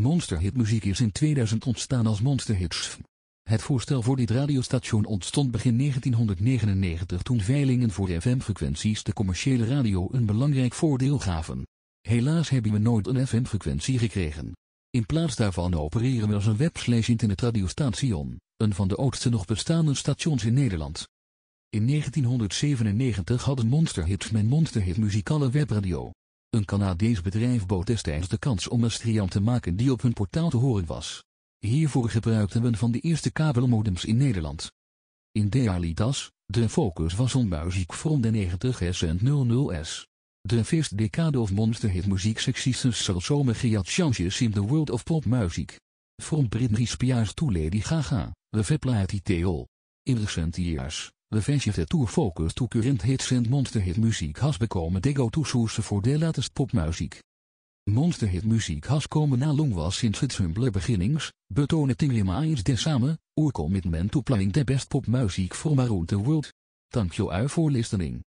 Monsterhitmuziek is in 2000 ontstaan als Monsterhits. Het voorstel voor dit radiostation ontstond begin 1999 toen veilingen voor FM-frequenties de commerciële radio een belangrijk voordeel gaven. Helaas hebben we nooit een FM-frequentie gekregen. In plaats daarvan opereren we als een webslash internetradiostation, een van de oudste nog bestaande stations in Nederland. In 1997 hadden Monsterhits met Monsterhit muzikale webradio. Een Canadees bedrijf bood destijds de kans om een striant te maken die op hun portaal te horen was. Hiervoor gebruikten we van de eerste kabelmodems in Nederland. In Dealitas, de focus was on muziek from de 90s en 00s. De first decade of monster muziek successes zal zomer geat chances in the world of popmuziek. From Britney Spears to Lady Gaga, the Veplaati Theol. In recent years, the venture to focus to current hits and monster hit muziek has become the go-to source voor de latest popmuziek. Monsterhit muziek has komen na long was sinds its humble beginnings, betonen it remains de samen, oer commitment to playing the best popmuziek from around the world. Thank you for listening.